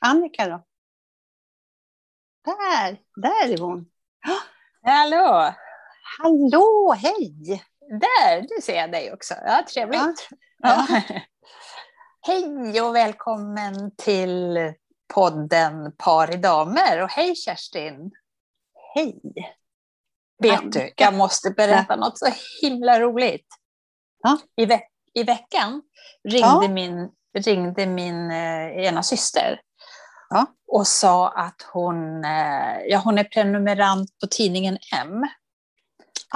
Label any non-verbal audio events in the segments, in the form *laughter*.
Annika då? Där, där är hon. Hallå! Hallå, hej! Där, nu ser jag dig också. Ja, trevligt. Ja. Ja. *laughs* hej och välkommen till podden Par i damer. Och hej Kerstin! Hej! Vet Annika. du, jag måste berätta något så himla roligt. Ja. I, veck I veckan ringde Ja. min, ringde min eh, ena syster Ja. och sa att hon, eh, ja, hon är prenumerant på tidningen M.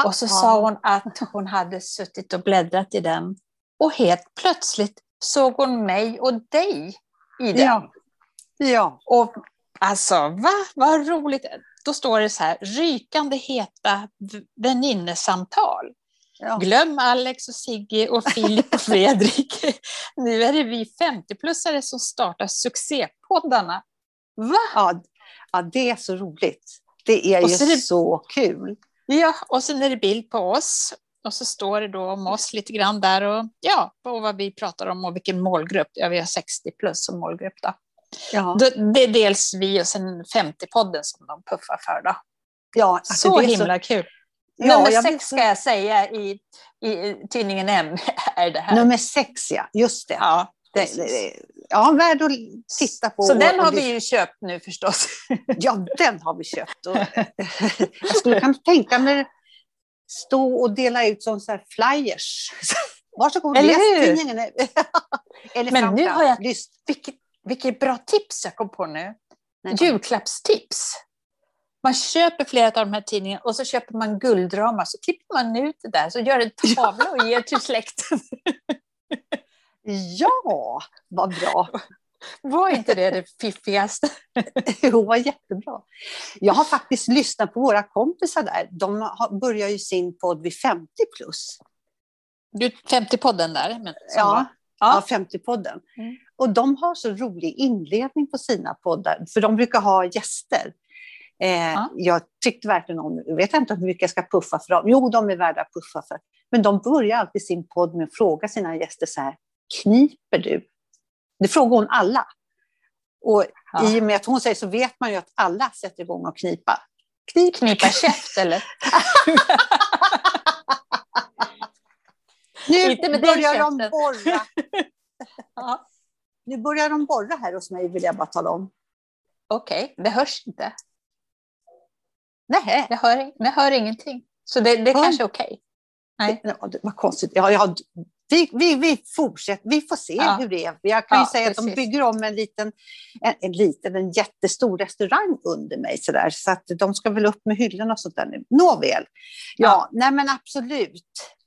Och så Ah, sa hon att hon hade suttit och bläddrat i den och helt plötsligt såg hon mig och dig i den. Ja. Ja, Och alltså, va? Vad roligt. Då står det så här, rykande heta väninnesamtal. Ja. Glöm Alex och Sigge och Filip och Fredrik. *laughs* Nu är det vi 50-plussare som startar succépoddarna. Va? Ja, ja, det är så roligt. Det är Och ju så är det- så kul. Ja, och sen är det bild på oss. Och så står det då om oss lite grann där och ja, och vad vi pratar om och vilken målgrupp. Ja, vi har 60 plus som målgrupp då. Ja, Det är dels vi och sen 50-podden som de puffar för då. ja alltså så det är himla kul. Ja, Nummer sex ska jag säga i, i tidningen M *laughs* är det här. Nummer sex, ja. Just det. ja, det, det, det ja, värd att titta på. Så den har vi ju köpt nu förstås. *laughs* Ja, den har vi köpt. Och *laughs* jag skulle kunna tänka mig stå och dela ut som så här flyers. Varsågod, Eller läs hur? tidningen. Eller Men nu har jag-. Vilket, vilket bra tips jag kom på nu. Nej, Julklappstips. Man köper flera av de här tidningarna och så köper man guldramar så klipper man ut det där så gör en *laughs* tavla och ger till släkten. Ja, vad bra. Var inte det det fiffigaste? *laughs* Jo, vad jättebra. Jag har faktiskt lyssnat på våra kompisar där. De har, börjar ju sin podd vid 50 plus. Du 50-podden där. Men, Ja, var- ja. ja. 50-podden. Mm. Och de har så rolig inledning på sina poddar, för de brukar ha gäster. Eh, Ja. Jag tyckte verkligen om, jag vet inte hur mycket jag ska puffa för dem. Jo, de är värda att puffa för. Men de börjar alltid sin podd med att fråga sina gäster så här, kniper du? Det frågar hon alla. Och Ja. i och med att hon säger så vet man ju att alla sätter igång och knipa. Knip. Knipa *laughs* käft eller? Nu Inte med den börjar de borra. *laughs* Ja. Nu börjar de borra här hos mig, vill jag bara tala om. Okej, det hörs inte. Nej, Jag hör, jag hör ingenting. Så det, det Hör- kanske är okej. Nej. Ja, det var konstigt. Ja, ja, vi, vi, vi fortsätter, vi får se Ja. hur det är. Jag kan ju Ja, säga att de precis. bygger om en liten, en, en liten, en jättestor restaurang under mig. Så, där, så att de ska väl upp med hyllorna och sånt där nu. Nåväl. Ja, Ja. nej men absolut.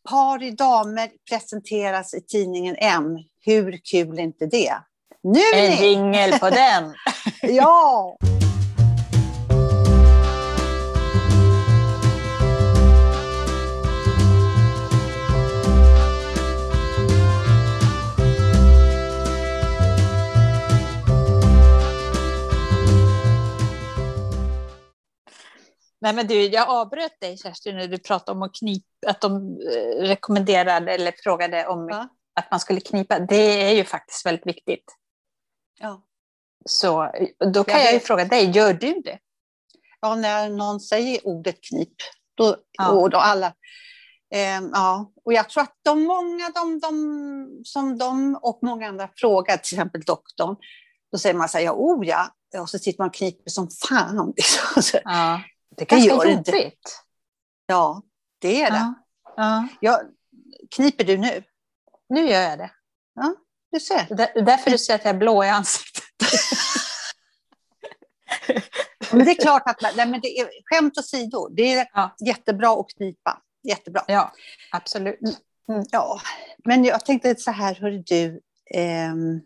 Par i damer presenteras i tidningen M. Hur kul är inte det? Nu En jingel på den. *laughs* Ja! Nej, men du, jag avbröt dig Kerstin när du pratade om att knipa, att de eh, rekommenderade eller frågade om Ja. att man skulle knipa. Det är ju faktiskt väldigt viktigt. ja. Så då kan Jag jag, ju fråga dig, gör du det? Ja, när någon säger ordet knip. Då, Ja. och då alla, Ehm, ja, och jag tror att de många de, de, som de och många andra frågar, till exempel doktorn, då säger man så här, ja, oh ja, och så sitter man och kniper som fan. Liksom. *laughs* Ja. Det Det ganska gör jobbigt. Ja, det är det. Ja. Ja. Ja, kniper du nu? Nu gör jag det. Du ser. Det är därför du ser att jag är blå i ansiktet. *laughs* Men det är klart att, nej, men det är, skämt åsido, det är Ja. jättebra att knipa. Jättebra. Ja, absolut. Ja, men jag tänkte så här, hörru du, ehm,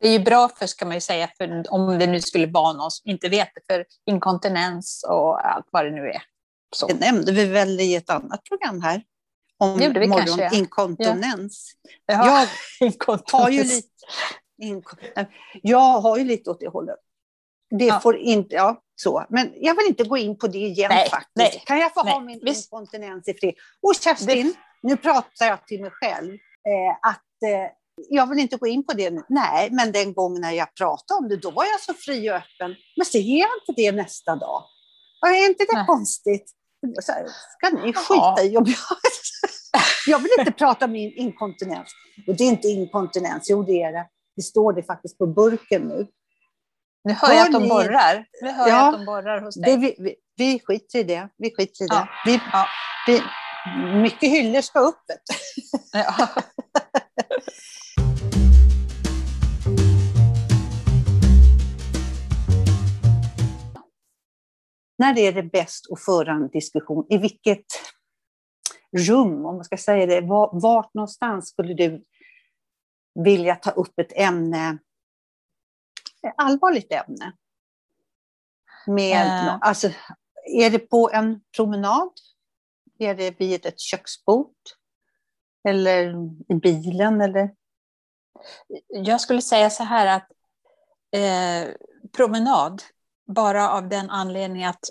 Det är ju bra för, ska man ju säga, för om det nu skulle vara någon som inte vet det, för inkontinens och allt vad det nu är. Så. Det nämnde vi väl i ett annat program här. Om Det gjorde vi kanske, ja. morgoninkontinens. Ja, Jag *laughs* inkontinens. har ju lite... Inko- jag har ju lite åt det hållet. Det Ja. får inte... Ja, så. Men jag vill inte gå in på det igen Nej, faktiskt. nej, kan jag få ha nej, min visst. inkontinens i fred? Och Kerstin, nu pratar jag till mig själv. Eh, att eh, jag vill inte gå in på det nu. Nej, men den gången när jag pratade om det, då var jag så fri och öppen. Men så jag inte det nästa dag. Och är inte det Nej. konstigt? Så här, ska ni skita i om jag... *laughs* jag vill inte prata om inkontinens. Och det är inte inkontinens, jo det är det. Det står det faktiskt på burken nu. Nu hör, hör jag att de borrar. Nu hör ja, jag att de borrar hos dig. Det, vi, vi, vi skiter i det. Vi skiter i det. Ja. Vi, ja. vi, mycket hyllor ska upp. Ja. *laughs* När är det bäst att föra en diskussion? I vilket rum, om man ska säga det, vart någonstans skulle du vilja ta upp ett ämne, ett allvarligt ämne? Med, äh. alltså, är det på en promenad? Är det vid ett köksbord? Eller i bilen? Eller? Jag skulle säga så här att eh, promenad, bara av den anledningen att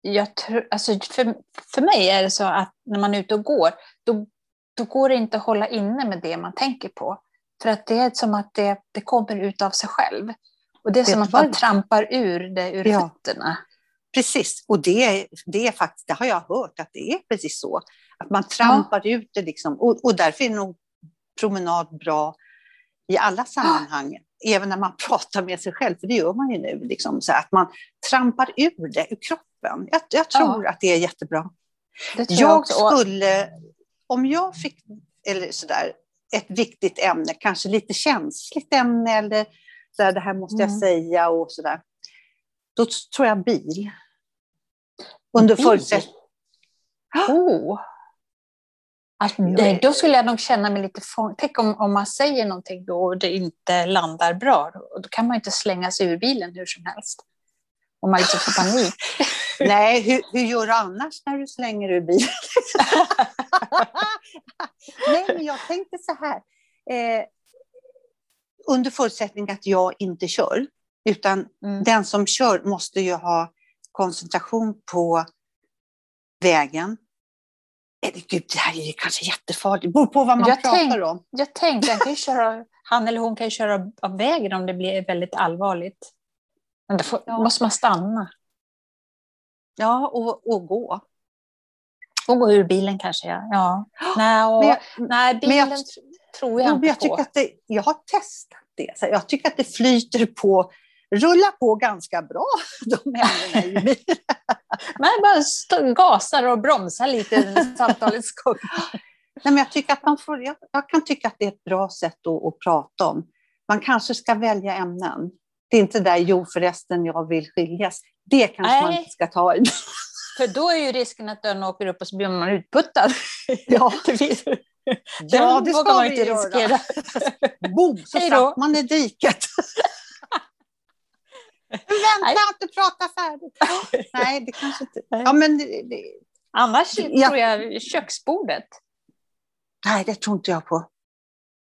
jag tror, alltså för, för mig är det så att när man är ute och går, då, då går det inte att hålla inne med det man tänker på. För att det är som att det, det kommer ut av sig själv. Och det är som att man trampar ur det ur ja. fötterna. Precis, och det, det, är faktiskt, det har jag hört att det är precis så. Att man trampar ja. ut det liksom. Och, och därför är nog promenad bra i alla sammanhang. Även när man *laughs* pratar med sig själv, för det gör man ju nu. Liksom, så att man trampar ur det ur kroppen. Jag, jag tror ja. att det är jättebra. Det jag, jag skulle, om jag fick, eller sådär, ett viktigt ämne, kanske lite känsligt ämne eller så här, det här måste jag mm. säga och sådär. Då tror jag bil. Under förutsättning... Oh. Alltså, det, då skulle jag nog känna mig lite fång... Tänk om, om man säger någonting då och det inte landar bra. Då, då kan man inte slänga sig ur bilen hur som helst. Om man liksom får panik. *laughs* Nej, hur, hur gör du annars när du slänger ur bilen? *laughs* Nej, men jag tänkte så här. Eh, under förutsättning att jag inte kör, utan mm. den som kör måste ju ha koncentration på vägen. Gud, det här är ju kanske jättefarligt. Det beror på vad man jag pratar tänk, om. Jag tänkte, han, köra, han eller hon kan ju köra av vägen om det blir väldigt allvarligt. Men då får, ja. måste man stanna. Ja, och, och gå. Och gå ur bilen kanske, ja. ja. *gasps* Nej, och, jag, nej, bilen jag, tror jag inte jag på. Att det, jag har testat det. Jag tycker att det flyter på rullar på ganska bra, *laughs* de ämnena i bilen. Man bara gasar och bromsar lite under *laughs* samtalets gång. Nej, men jag, tycker att man får, jag, jag, kan tycka att det är ett bra sätt att, att, prata om. Man kanske ska välja ämnen. Det är inte där, jo förresten, jag vill skiljas. Det kanske Nej. man inte ska ta i. *laughs* För då är ju risken att dörren åker upp och så blir man utputtad. Ja, ja det ska man inte riskera. Boom, så satt man i diket. Vänta inte prata färdigt. *laughs* Nej, det kanske inte... Ja, men det, det... Annars ja. tror jag köksbordet. Nej, det tror inte jag på.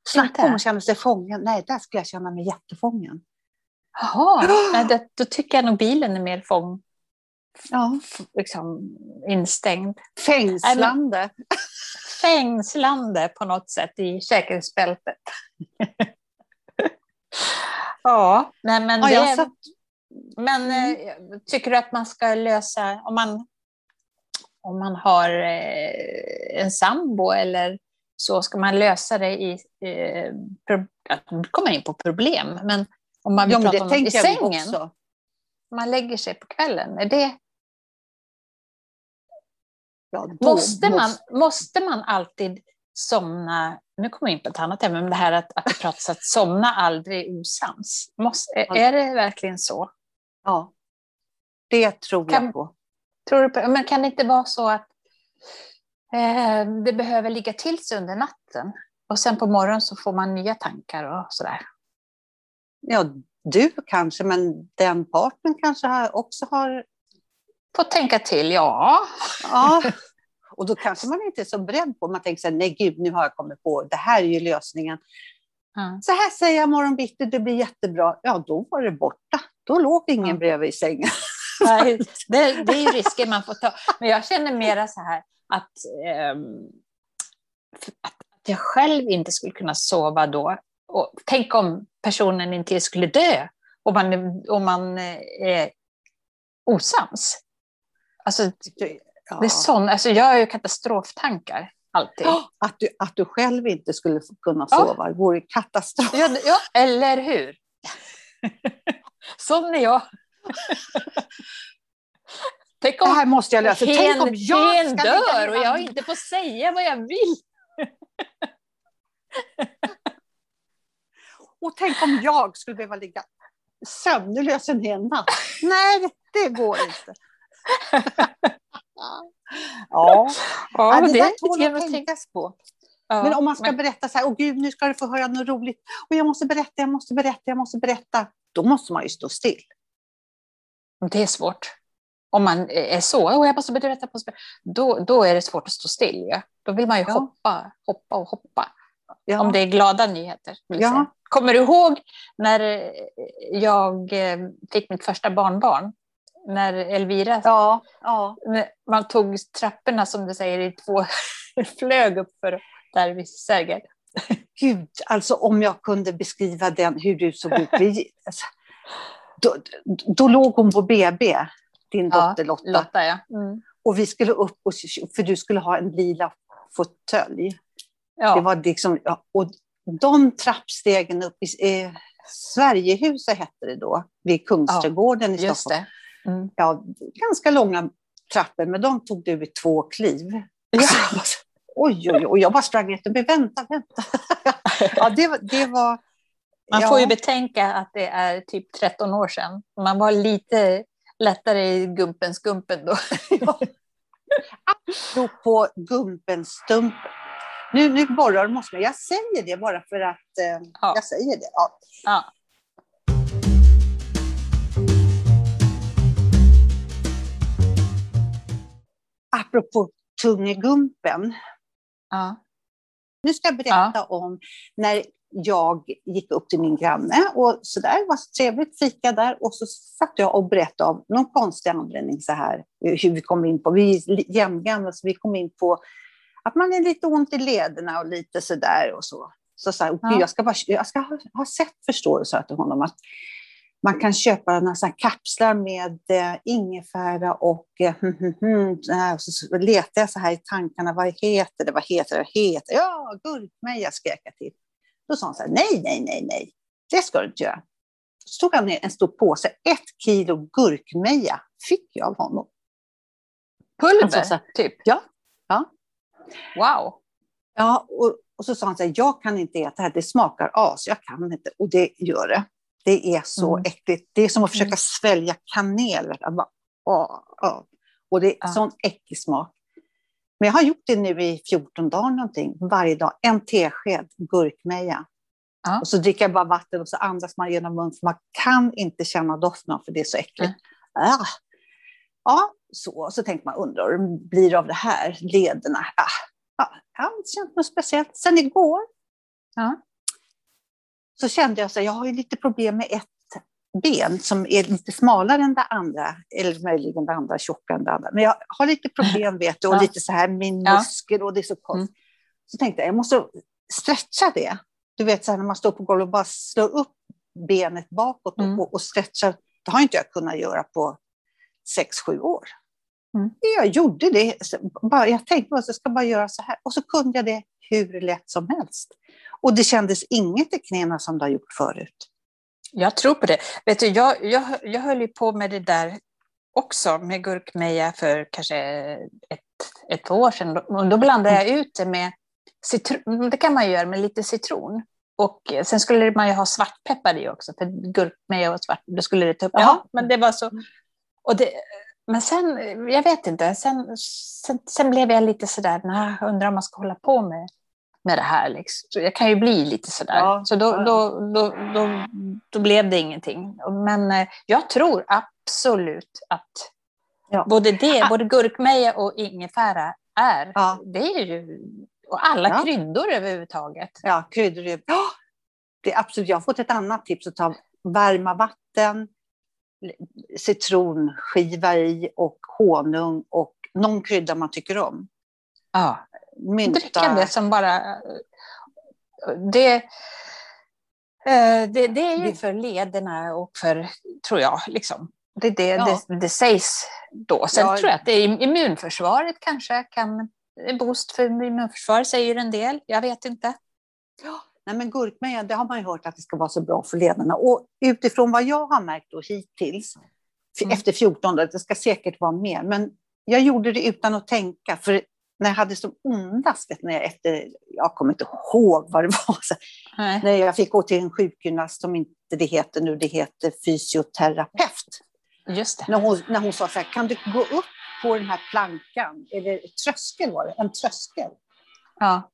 Snacka om att känna sig fången. Nej, där skulle jag känna mig jättefången. Jaha, *gasps* Nej, då tycker jag nog bilen är mer fång. Ja. Liksom instängd. Fängslande. Men, fängslande på något sätt i säkerhetsbältet. *laughs* ja, nej, men ja, det... Satt... Men mm. Eh, tycker du att man ska lösa, om man, om man har eh, en sambo eller så, ska man lösa det i, eh, kommer in på problem, men om man vill ja, prata om i sängen, också. man lägger sig på kvällen, är det Ja, måste, man, måste man alltid somna, nu kommer jag in på ett annat ämne, men det här att, att det pratas att somna aldrig osams. Måste, är det verkligen så? Ja, det tror kan, jag på. Tror du på. Men kan det inte vara så att eh, det behöver ligga till sig under natten och sen på morgonen så får man nya tankar och sådär? Ja, du kanske, men den parten kanske också har... Fått tänka till, ja. Ja, *laughs* och då kanske man inte är så beredd på, man tänker så här, nej gud, nu har jag kommit på, det här är ju lösningen. Mm. Så här säger jag morgon bitti, det blir jättebra. Ja, då var det borta. Då låg ingen mm. bredvid i sängen. Nej, *laughs* det, det, är ju risker man får ta. Men jag känner mera så här att, ähm, att jag själv inte skulle kunna sova då. Och tänk om personen inte skulle dö om man, om man eh, är osams. Alltså, ja. det är sån, alltså jag har ju katastroftankar. Alltid. Att, du, att du själv inte skulle kunna sova, ja. det vore katastrof. Ja, ja, eller hur? *laughs* Sån är jag. Tänk om det här måste jag lösa. Hen, Tänk om jag ska dör och jag inte får säga vad jag vill. *laughs* och tänk om jag skulle behöva ligga sömnlös en hel natt. *laughs* Nej, det går inte. *laughs* ja, ja, ja det, det där tål att tänkas på. Ja, men om man ska men... berätta så här, åh gud, nu ska du få höra något roligt. Och jag måste berätta, jag måste berätta, jag måste berätta. Då måste man ju stå still. Det är svårt. Om man är så, åh, jag måste berätta, berätta. Då, då är det svårt att stå still. Ja. Då vill man ju ja. hoppa, hoppa och hoppa. Ja. Om det är glada nyheter. Ja. Kommer du ihåg när jag eh, fick mitt första barnbarn? När Elvira, ja, ja. man tog trapporna som du säger i två, *laughs* flög upp för där vid Sergel. Gud, alltså om jag kunde beskriva den, hur du såg ut. Vi, alltså, då, då låg hon på BB, din ja, dotter Lotta. Lotta ja. Mm. Och vi skulle upp, och, för du skulle ha en lila fåtölj. Ja. Det var liksom, ja, och de trappstegen upp i eh, Sverigehuset hette det då, vid Kungsträdgården ja, i Stockholm. Mm. Ja, ganska långa trappor, men de tog du i två kliv. Ja. Oj, oj, oj, jag bara sprang efter mig, vänta, vänta. *laughs* ja, det, det var... Man ja. får ju betänka att det är typ 13 år sedan. Man var lite lättare i gumpens gumpen då. *laughs* Apropå gumpenstumpen. Nu, nu borrar hos mig. Jag säger det bara för att eh, ja. jag säger det. Ja. ja. Apropå Tungegumpen. Ja. Nu ska jag berätta ja. om när jag gick upp till min granne och så där var så trevligt fika där och så satt jag och berättade om någon konstig anledning så här hur vi kom in på, vi är jämngamla så vi kom in på att man är lite ont i lederna och lite så där och så. Så, så här, ja. jag ska, bara, jag ska ha, ha sett förståelse till honom att man kan köpa några kapslar med eh, ingefära och eh, hm, hm, hm, så letar jag så här i tankarna, vad heter det, vad heter det, vad heter det? Ja, gurkmeja skrek jag till. Då sa han så här, nej, nej, nej, nej, det ska du inte göra. Så tog han ner en stor påse, ett kilo gurkmeja fick jag av honom. Pulver, så, typ? Ja. ja. Wow. Ja, och, och så sa han så här, jag kan inte äta det här, det smakar as, jag kan inte. Och det gör det. Det är så mm. äckligt. Det är som att försöka mm. svälja kanel. Bara, åh, åh. Och det är ja. sån äcklig smak. Men jag har gjort det nu i 14 dagar någonting, varje dag. En tesked gurkmeja. Ja. Och så dricker jag bara vatten och så andas man genom munnen, för man kan inte känna doften för det är så äckligt. Mm. Ah. Ja, så, så tänkte man, undrar hur det blir av det här, lederna. Ah. Ja, jag har inte känt något speciellt. Sen igår ja. Så kände jag att jag har lite problem med ett ben som är lite smalare än det andra, eller möjligen det andra tjockare än det andra. Men jag har lite problem *laughs* vet du, och ja. lite så här min muskel och det är så konstigt. Mm. Så tänkte jag, jag måste stretcha det. Du vet så här när man står på golvet och bara slår upp benet bakåt mm. och, och stretchar. Det har inte jag kunnat göra på sex sju år. Mm. Jag gjorde det. Jag tänkte att jag ska bara göra så här. Och så kunde jag det hur lätt som helst. Och det kändes inget i knäna som det har gjort förut. Jag tror på det. Vet du, jag, jag, jag höll ju på med det där också med gurkmeja för kanske ett, ett år sedan. Och då blandade jag ut det med citron. Det kan man göra med lite citron. Och sen skulle man ju ha svartpeppar i också, för gurkmeja och svart, då skulle det ta upp. Ja, men det var så. Och det, men sen, jag vet inte, sen, sen, sen blev jag lite sådär, nej, undrar om man ska hålla på med, med det här. Liksom. Så jag kan ju bli lite sådär. Ja, så då, då, då, då, då blev det ingenting. Men eh, jag tror absolut att ja. både det, ah. både gurkmeja och ingefära är, ja. det är ju, och alla ja. kryddor överhuvudtaget. Ja, kryddor. Är, det är absolut, jag har fått ett annat tips att ta varma vatten, citronskiva i och honung och någon krydda man tycker om. Ja, Mynta. Dricka det som bara det, eh, det, det är ju för lederna och för, tror jag, liksom. Det är det, Ja. det, det sägs då. Sen Ja. tror jag att det är immunförsvaret kanske kan, boost för immunförsvaret säger en del. Jag vet inte. Nej, men gurkmeja, det har man ju hört att det ska vara så bra för lederna. Och utifrån vad jag har märkt då hittills, Mm. efter 14, då, det ska säkert vara mer, men jag gjorde det utan att tänka. För när jag hade som ondast, vet, när jag, efter, jag kommer inte ihåg vad det var, *laughs* så, Nej. när jag fick gå till en sjukgymnast som inte det heter nu, det heter fysioterapeut. Just det. När hon, när hon sa så här, kan du gå upp på den här plankan, eller tröskel var det, en tröskel. Ja.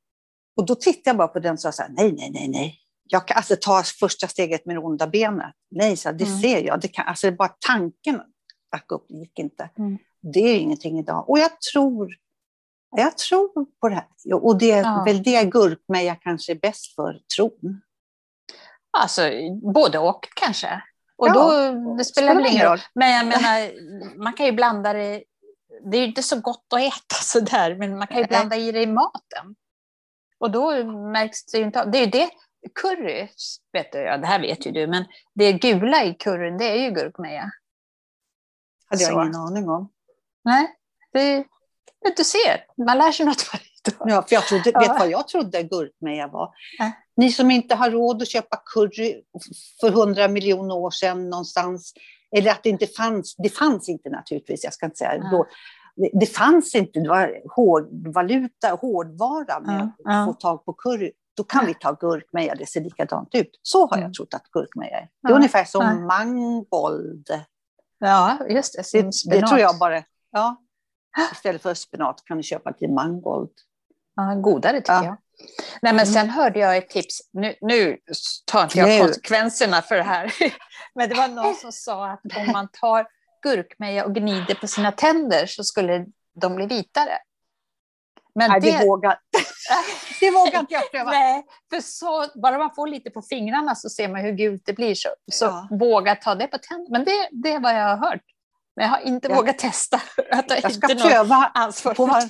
Och då tittade jag bara på den och sa så här, nej, nej, nej, nej. Jag kan alltså ta första steget med det onda benet. Nej, så här, det Mm. ser jag. Det kan, alltså bara tanken att gå upp gick inte. Mm. Det är ingenting idag. Och jag tror, jag tror på det här. Och det är Ja. väl det gurkmeja kanske är bäst för, tron. Alltså både och kanske. Och Ja, då, det spelar väl ingen roll. Men jag *laughs* menar, man kan ju blanda det. Det är ju inte så gott att äta sådär, men man kan ju blanda i det i maten. Och då märks det ju inte av. Det är ju det, curry, vet du, ja, det här vet ju du, men det gula i curryn, det är ju gurkmeja. hade jag Så. ingen aning om. Nej, det, du ser, man lär sig något varje dag. Ja, för jag trodde, Ja. vet vad jag trodde gurkmeja var? Nej. Ni som inte har råd att köpa curry för hundra miljoner år sedan någonstans, eller att det inte fanns, det fanns inte naturligtvis, jag ska inte säga Ja. då, det, fanns inte, det var hårdvaluta, hårdvara med att ja. få tag på curry. Då kan vi ta gurkmeja, det ser likadant ut. Så har Mm. jag trott att gurkmeja är. Det är Ja, ungefär som mangold. Ja, just det. Det, som det spenat. tror jag bara, ja. Istället för spenat kan du köpa till mangold. Ja, godare tycker Ja. jag. Nej, men Mm. sen hörde jag ett tips. Nu, nu tar inte jag konsekvenserna för det här. *laughs* Men det var någon *laughs* som sa att om man tar gurkmeja och gnider på sina tänder så skulle de bli vitare. Men Nej, det, det, vågar, *laughs* det vågar inte jag pröva. nej, för så, bara man får lite på fingrarna så ser man hur gult det blir. Så, så Ja. våga ta det på tänderna. Men det, det är vad jag har hört. Men jag har inte Ja. vågat testa. *laughs* Jag tar Jag ska pröva ansvar på var,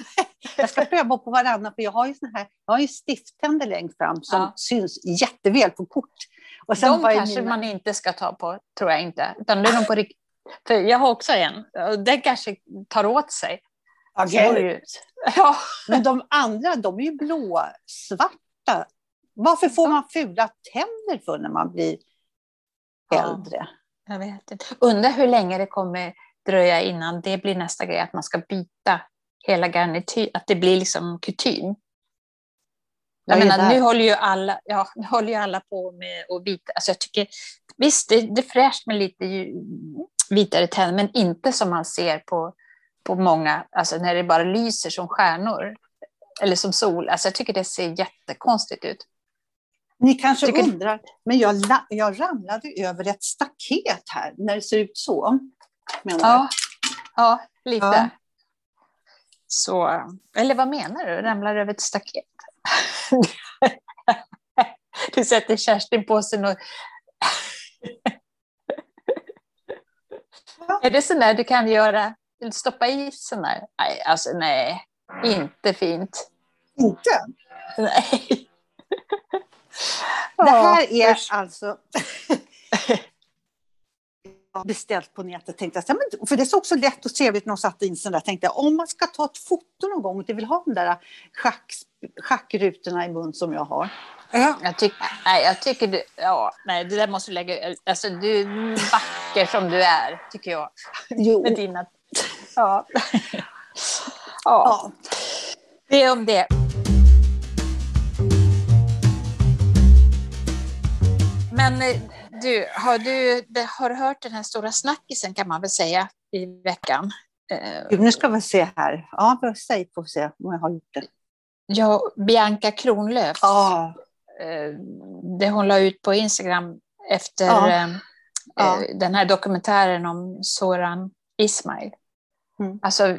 *laughs* jag ska pröva på varannan, för jag har ju, såna här, jag har ju stifttänder längst fram som Ja. syns jätteväl på kort. Och De var ju kanske mina- man inte ska ta på, tror jag inte. Utan det är nog på För jag har också en. Den kanske tar åt sig. Ja, ju- *laughs* Ja, Men de andra, de är ju blåsvarta. Varför får man fula tänder för när man blir Ja. äldre? jag vet inte. Undrar hur länge det kommer dröja innan det blir nästa grej, att man ska byta hela garnityr, att det blir liksom kutym. Jag menar, nu håller ju alla, ja, nu håller ju alla på med att byta. Alltså jag tycker, visst, det, det är fräscht med lite vitare tänder, men inte som man ser på, på många, alltså när det bara lyser som stjärnor. Eller som sol. Alltså jag tycker det ser jättekonstigt ut. Ni kanske Tycker- undrar, men jag, jag ramlade över ett staket här, när det ser ut så. Ja, ja lite. Ja. Så, eller vad menar du? Ramlar över ett staket? *laughs* du sätter Kerstin på sig och... Är det sån där du kan göra? Vill du stoppa i sån där? Nej, alltså nej. Inte fint. Inte? Nej. Det här är alltså beställt på nätet. Tänkte jag, så här, men, för det är så också lätt och trevligt när de satte in sån där. Tänkte jag, om man ska ta ett foto någon gång och inte vill ha de där schack, schackrutorna i mun som jag har. Ja. Jag, tyck, nej, jag tycker du... Ja, nej, det där måste du lägga... Alltså, du är vacker som du är, tycker jag. Jo, Med dina... *laughs* Ja. ja. Det är om det. Men eh, du, har du, har du hört den här stora snackisen kan man väl säga i veckan? Eh, Gud, nu ska vi se här. Ja, säg vi se om jag har gjort det. Ja, Bianca Kronlöf. Ja, eh, det hon la ut på Instagram efter Ja. Ja. eh, den här dokumentären om Soran Ismail. Mm. Alltså,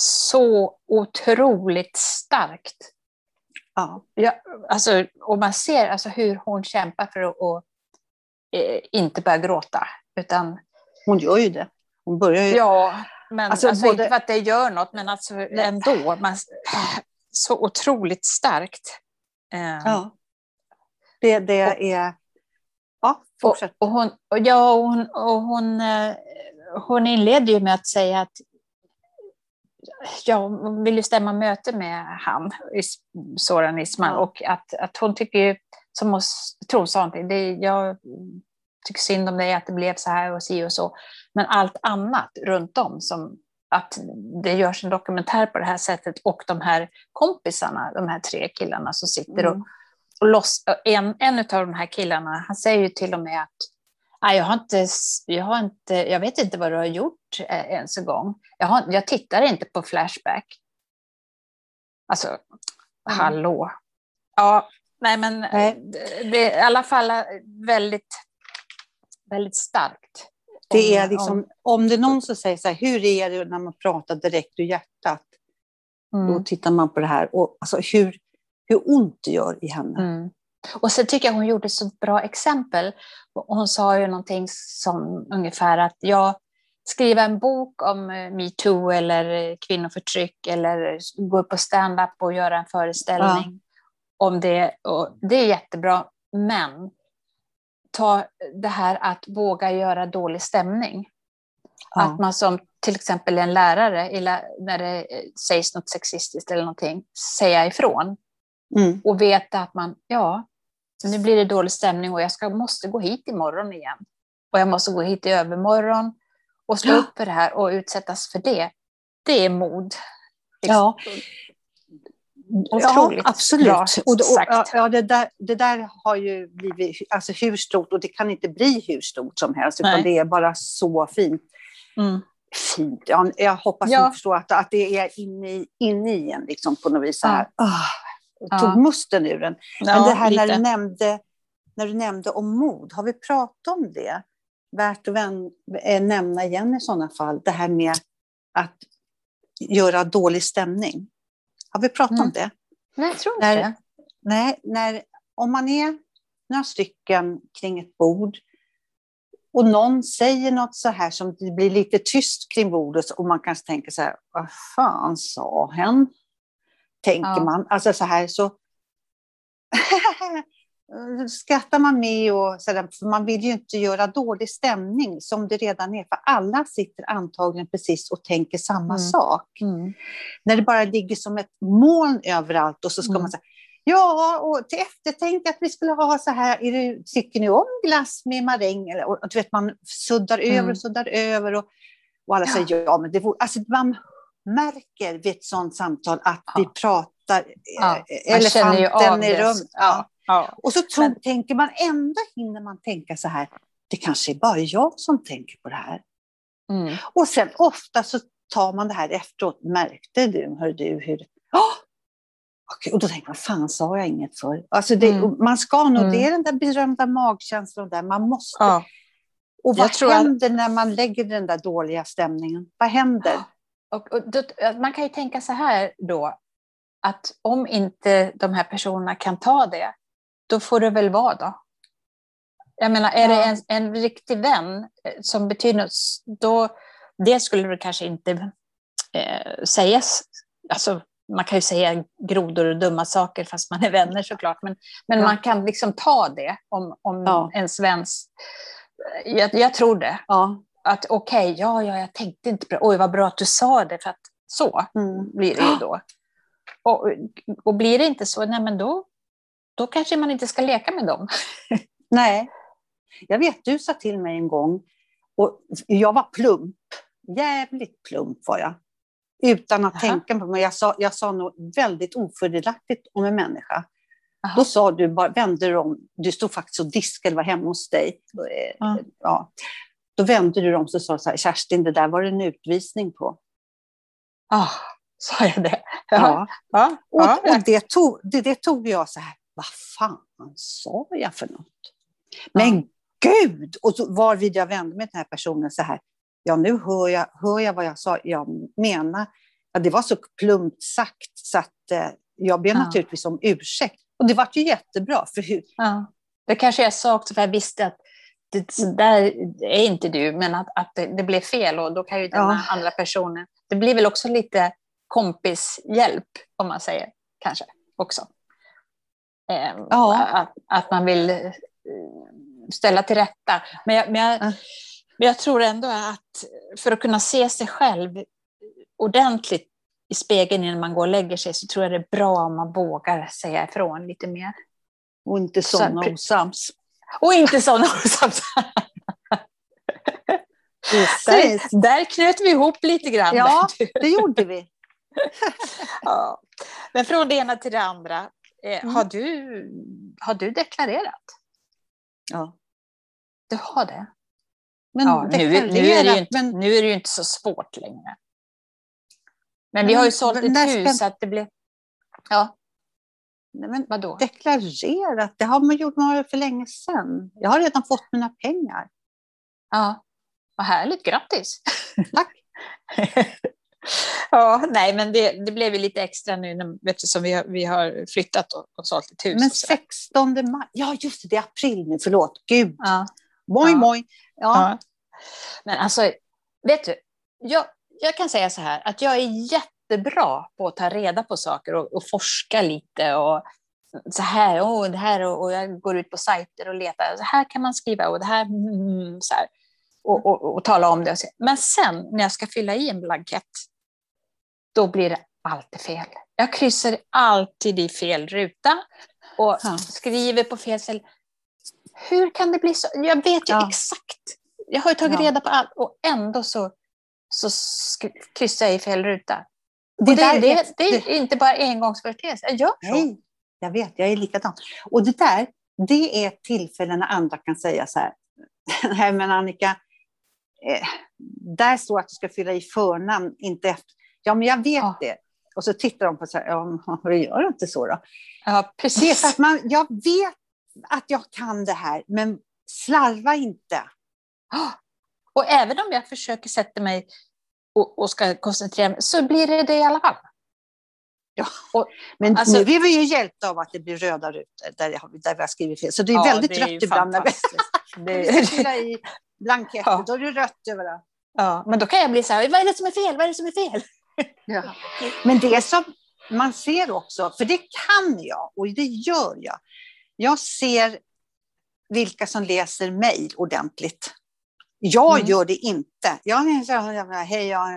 så otroligt starkt. ja. Ja, alltså, och man ser alltså, hur hon kämpar för att och, eh, inte börja gråta. Utan, Hon gör ju det. Hon börjar ju... ja, men Alltså, alltså, både- inte för att det gör något, men alltså, ändå. Man, så otroligt starkt. Eh, Ja. Det, det är... Ja, fortsätt. Och, och hon, och ja, och hon, och hon, eh, hon inledde ju med att säga att ja, hon vill ju stämma möte med han, Soran Ismail, Ja. och att, att hon tycker ju, som hon tror sa någonting, det, jag tycker synd om dig att det blev så här och si och så, men allt annat runt om som att det görs en dokumentär på det här sättet och de här kompisarna, de här tre killarna som sitter och Mm. Och loss, en, en av de här killarna, han säger ju till och med att "Nej, jag, har inte, jag, har inte, jag vet inte vad du har gjort eh, ens en gång. Jag, har, jag tittar inte på Flashback. Alltså, hallå. Ja, nej men Nej. Det, är i alla fall väldigt, väldigt starkt. Det är Om- liksom, om det är någon som säger så här, hur är det när man pratar direkt ur hjärtat? om- Då mm, tittar man på det här och alltså hur, hur ont det gör i henne. mm. Och så tycker jag hon gjorde ett så bra exempel. Hon sa ju någonting som ungefär att jag skriva en bok om eh, metoo eller eh, kvinnoförtryck eller gå upp på stand-up och göra en föreställning om det. Och det är jättebra, men ta det här att våga göra dålig stämning. Att Ja. man som till exempel en lärare, när det eh, sägs något sexistiskt eller någonting, säga ifrån Mm. och veta att man, ja, nu blir det dålig stämning och jag ska, måste gå hit imorgon igen. Och jag måste gå hit i övermorgon och stå Ja. upp för det här och utsättas för det. Det är mod. Ja. Ja, Otroligt absolut. bra och, sagt. ja, ja, det, där, det där har ju blivit alltså, hur stort, och det kan inte bli hur stort som helst, utan Nej. det är bara så fint. Mm. fint. Ja, jag hoppas Ja. ni förstår att, att det är inne i, inne i en liksom, på något vis. Så Ja. här. Ah, jag tog Ja. musten ur den. Men Ja, det här när du, nämnde, när du nämnde om mod, har vi pratat om det? Värt att vän, eh, nämna igen i sådana fall, det här med att göra dålig stämning. Har vi pratat om Mm. det? Nej, jag tror inte När-. Nej, när, om man är några stycken kring ett bord och någon säger något så här som det blir lite tyst kring bordet och man kanske tänker så här, vad fan sa hen? Tänker Ja. man. Alltså så här så *laughs* skrattar man med och så där, för man vill ju inte göra dålig stämning som det redan är, för alla sitter antagligen precis och tänker samma Mm. sak Mm. när det bara ligger som ett moln överallt och så ska Mm. man säga Ja, och till eftertänk att vi skulle ha så här, är det, tycker ni om glass med maräng? Eller, och, du vet, man suddar över Mm. och suddar över och, och alla Ja. säger ja, men det vore, alltså man märker vid ett sådant samtal att Ja. vi pratar Ja, eh, av elefanten i rummet. Ja. Ja. Och så tror, Men- tänker man ändå hinner man tänka så här, det kanske är bara jag som tänker på det här. Mm. Och sen ofta så tar man det här efteråt. Märkte du, hör du hur... Oh! Okej, och då tänker man, fan sa jag inget för? Alltså det, Mm. Man ska nog, Mm. det är den där berömda magkänslan där, man måste. Ja. Och Jag vad att- händer när man lägger den där dåliga stämningen? Vad händer? Och, och då, man kan ju tänka så här då, att om inte de här personerna kan ta det, då får det väl vara då. Jag menar, är det en, en riktig vän eh, som betyder något, då, det skulle det kanske inte eh, sägas. Alltså, man kan ju säga grodor och dumma saker fast man är vänner såklart, men, men Ja. man kan liksom ta det om, om Ja. ens väns... Jag, jag tror det Ja. Att okej, ja, ja, jag tänkte inte på det. Oj, vad bra att du sa det, för att så Mm. blir det ju då. Och, och blir det inte så, nej men då, då kanske man inte ska leka med dem. *laughs* Nej. Jag vet, du sa till mig en gång, och jag var plump. Jävligt plump var jag. Utan att Jaha. tänka på mig. Jag sa, jag sa något väldigt ofördelaktigt om en människa. Jaha. Då sa du, bara vände du om, du stod faktiskt och diskade, var hemma hos dig. Ja. Ja. Då vände du dig om och sa så här, Kerstin, det där var en utvisning på. Ah, sa jag det? Ja. ja, Och, och det, tog, det, det tog jag så här, vad fan sa jag för något? Men gud! Och så varvid jag vände mig till den här personen så här, ja nu hör jag, hör jag vad jag sa, jag menar, ja, det var så plumpt sagt så att eh, jag ber Ja. naturligtvis om ursäkt. Och det var ju jättebra, för hur, ja. Det kanske jag sa också, för jag visste att det så där är inte du, men att, att det, det blev fel och då kan ju den Ja. andra personen... Det blir väl också lite kompishjälp, om man säger, kanske också. Eh, ja. att, att man vill eh, ställa till rätta. Men jag, men, jag, men jag tror ändå att för att kunna se sig själv ordentligt i spegeln innan man går och lägger sig så tror jag det är bra om man vågar säga ifrån lite mer. Och inte sådana så, osams. Och inte sådana *laughs* osams. där, där knöt vi ihop lite grann. Ja, det gjorde vi. *laughs* ja. Men från det ena till det andra. Eh, mm. har, du, har du deklarerat? Ja. Du har det? Men ja, nu, nu, är det inte, men... nu är det ju inte så svårt längre. Men vi har ju sålt ett hus så att det blev... Ja. Nej, men Vadå? Deklarerat, det har man gjort för länge sedan. Jag har redan fått mina pengar. Ja, vad härligt. Grattis! *laughs* Tack! ja, nej, men det, det blev ju lite extra nu eftersom vi har, vi har flyttat och, och sålt ett hus. Men 16 maj, ja just det, det är april nu, förlåt, gud. Ja. Moj, ja. moj. Ja. ja. Men alltså, vet du, jag, jag kan säga så här att jag är jättebra på att ta reda på saker och, och forska lite och så här, oh, det här och, och, jag går ut på sajter och letar, så här kan man skriva och det här, mm, så här och, och, och, tala om det. Men sen när jag ska fylla i en blankett, då blir det alltid fel. Jag kryssar alltid i fel ruta och ja. skriver på fel ställe. Hur kan det bli så? Jag vet ju ja. exakt. Jag har ju tagit ja. reda på allt och ändå så, så kryssar jag i fel ruta. Det, det, där, det, det är inte bara engångsföreteelse. Jag gör så. Nej, jag vet, jag är likadan. Och det där, det är tillfällen när andra kan säga så här. *laughs* Nej men Annika, eh, där står att du ska fylla i förnamn, inte efter. Ja, men jag vet ja. det. Och så tittar de på så här, ja, det gör inte så då? Ja, precis. Att man, jag vet att jag kan det här, men slarva inte. *gasps* Och även om jag försöker sätta mig och, och ska koncentrera mig, så blir det det i alla fall. Ja, och, men alltså, nu är vi ju hjälpta av att det blir röda rutor där, där vi har skrivit fel. Så det är ja, väldigt det är rött ibland. När vi, det är... i blanketter, ja. då är det rött överallt. Ja, men då kan jag bli så här, vad är det som är fel? Vad är det som är fel? Ja. Men det som man ser också, för det kan jag och det gör jag. Jag ser vilka som läser mejl ordentligt. Jag mm. gör det inte. Jag hej, ja,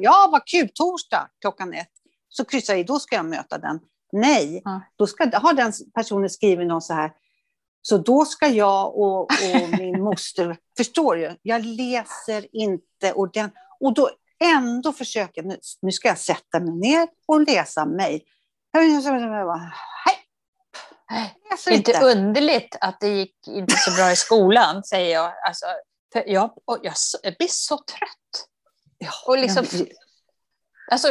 ja, vad kul, torsdag klockan ett. Så kryssar jag i, då ska jag möta den. Nej, mm. då ska, har den personen skrivit något så här, så då ska jag och, och *laughs* min moster, förstår du, jag läser inte ordentligt. Och då ändå försöker nu, nu ska jag sätta mig ner och läsa mejl. Hej! Det är inte underligt att det gick inte så bra i skolan, säger jag. Alltså, jag, jag, blir så trött. Och liksom, alltså,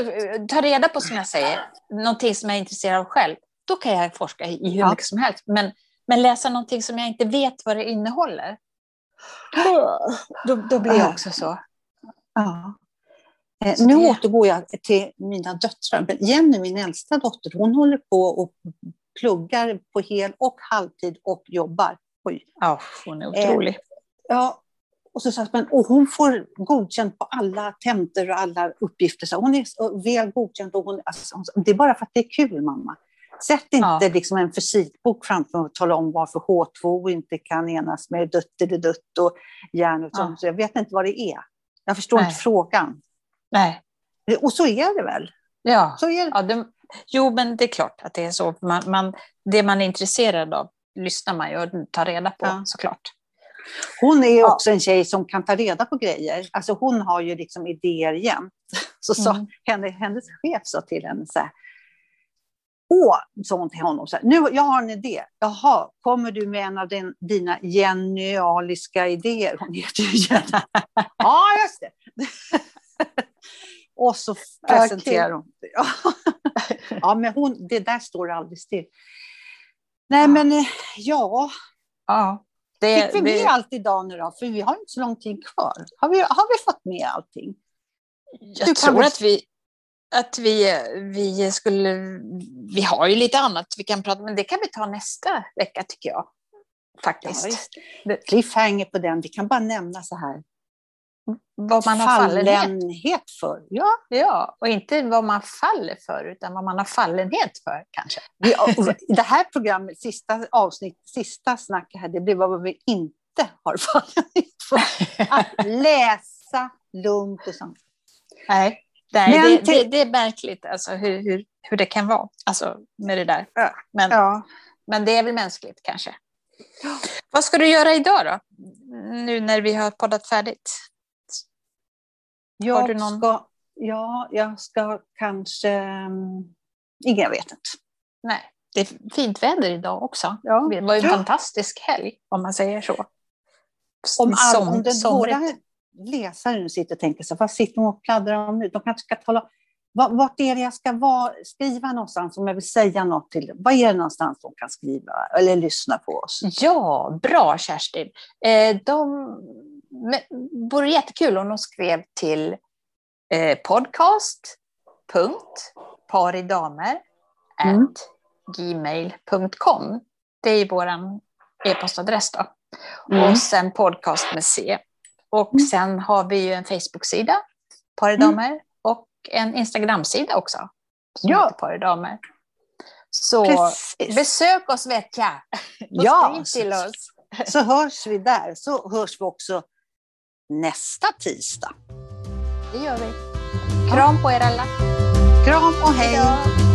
ta reda på, som jag säger, någonting som jag är intresserad av själv. Då kan jag forska i hur mycket som helst. Men men läsa någonting som jag inte vet vad det innehåller, då, då blir jag också så. Ja. Eh, nu det... återgår jag till mina döttrar. Jenny, min äldsta dotter, hon håller på och pluggar på hel och halvtid och jobbar. Oj. Ja, hon är otrolig. Eh, ja, och, så, men, och hon får godkänt på alla tentor och alla uppgifter. Så hon är väl godkänd. Och hon, alltså, det är bara för att det är kul, mamma. Sätt inte ja. liksom en fysikbok framför och tala om varför H2 inte kan enas med dutt eller dutt och järn. Ja. Jag vet inte vad det är. Jag förstår Nej. inte frågan. Nej. Och så är det väl? Ja, så är det. Ja, det, jo, men det är klart att det är så. Man, man, det man är intresserad av lyssnar man ju och tar reda på ja. såklart. Hon är ja. också en tjej som kan ta reda på grejer. Alltså hon har ju liksom idéer jämt. *laughs* Så mm. henne, hennes chef sa till henne så här, Åh, sa hon till honom, så här, nu, jag har en idé. Jaha, kommer du med en av din, dina genialiska idéer? Hon heter ju Jenny. *laughs* ja, just det. *laughs* och så presenterar hon. ja, men hon, det där står aldrig still. Nej, men eh, ja. ja det, Fick vi med det... allt idag nu då? För vi har inte så lång tid kvar. Har vi, har vi fått med allting? Jag du tror att vi, att vi, vi skulle... Vi har ju lite annat vi kan prata om, men det kan vi ta nästa vecka tycker jag. Faktiskt. Ja, Cliffhanger på den. Vi kan bara nämna så här. Vad man har fallenhet för. Ja. Ja, och inte vad man faller för, utan vad man har fallenhet för kanske. Det här programmet, sista avsnitt, sista snacket här, det blir vad vi inte har *laughs* fallenhet för. Att läsa lugnt och sånt. Nej, nej Men det, det, det är märkligt alltså, hur, hur, hur det kan vara alltså, med det där. Men, Ja. men det är väl mänskligt kanske. Vad ska du göra idag då? Nu när vi har poddat färdigt. Jag någon- ska, ja, jag ska kanske... um, Ingen, jag vet inte. Nej, det är fint väder idag också. Ja. Det var ju en fantastisk helg, om man säger så. Om, all, om somrigt. våra läsare nu sitter och tänker så vad sitter de och pladdrar om nu? De kanske ska tala va- vart är det jag ska vara, skriva någonstans om jag vill säga något till? Vad är det någonstans de kan skriva eller lyssna på oss? Ja, bra Kerstin. Eh, de men, vore jättekul om de skrev till eh, podcast.paridamer Mm. gmail.com. Det är vår e-postadress då. Mm. Och sen podcast med C. Och Mm. sen har vi ju en Facebook-sida, Paridamer, och en Instagram-sida också. Som Ja. heter Paridamer. Så Precis. besök oss vet jag. *laughs* Och Ja, till oss. Så hörs vi där, så hörs vi också nästa tisdag. Det gör vi. Kram på er alla. Kram och hej! Hej då.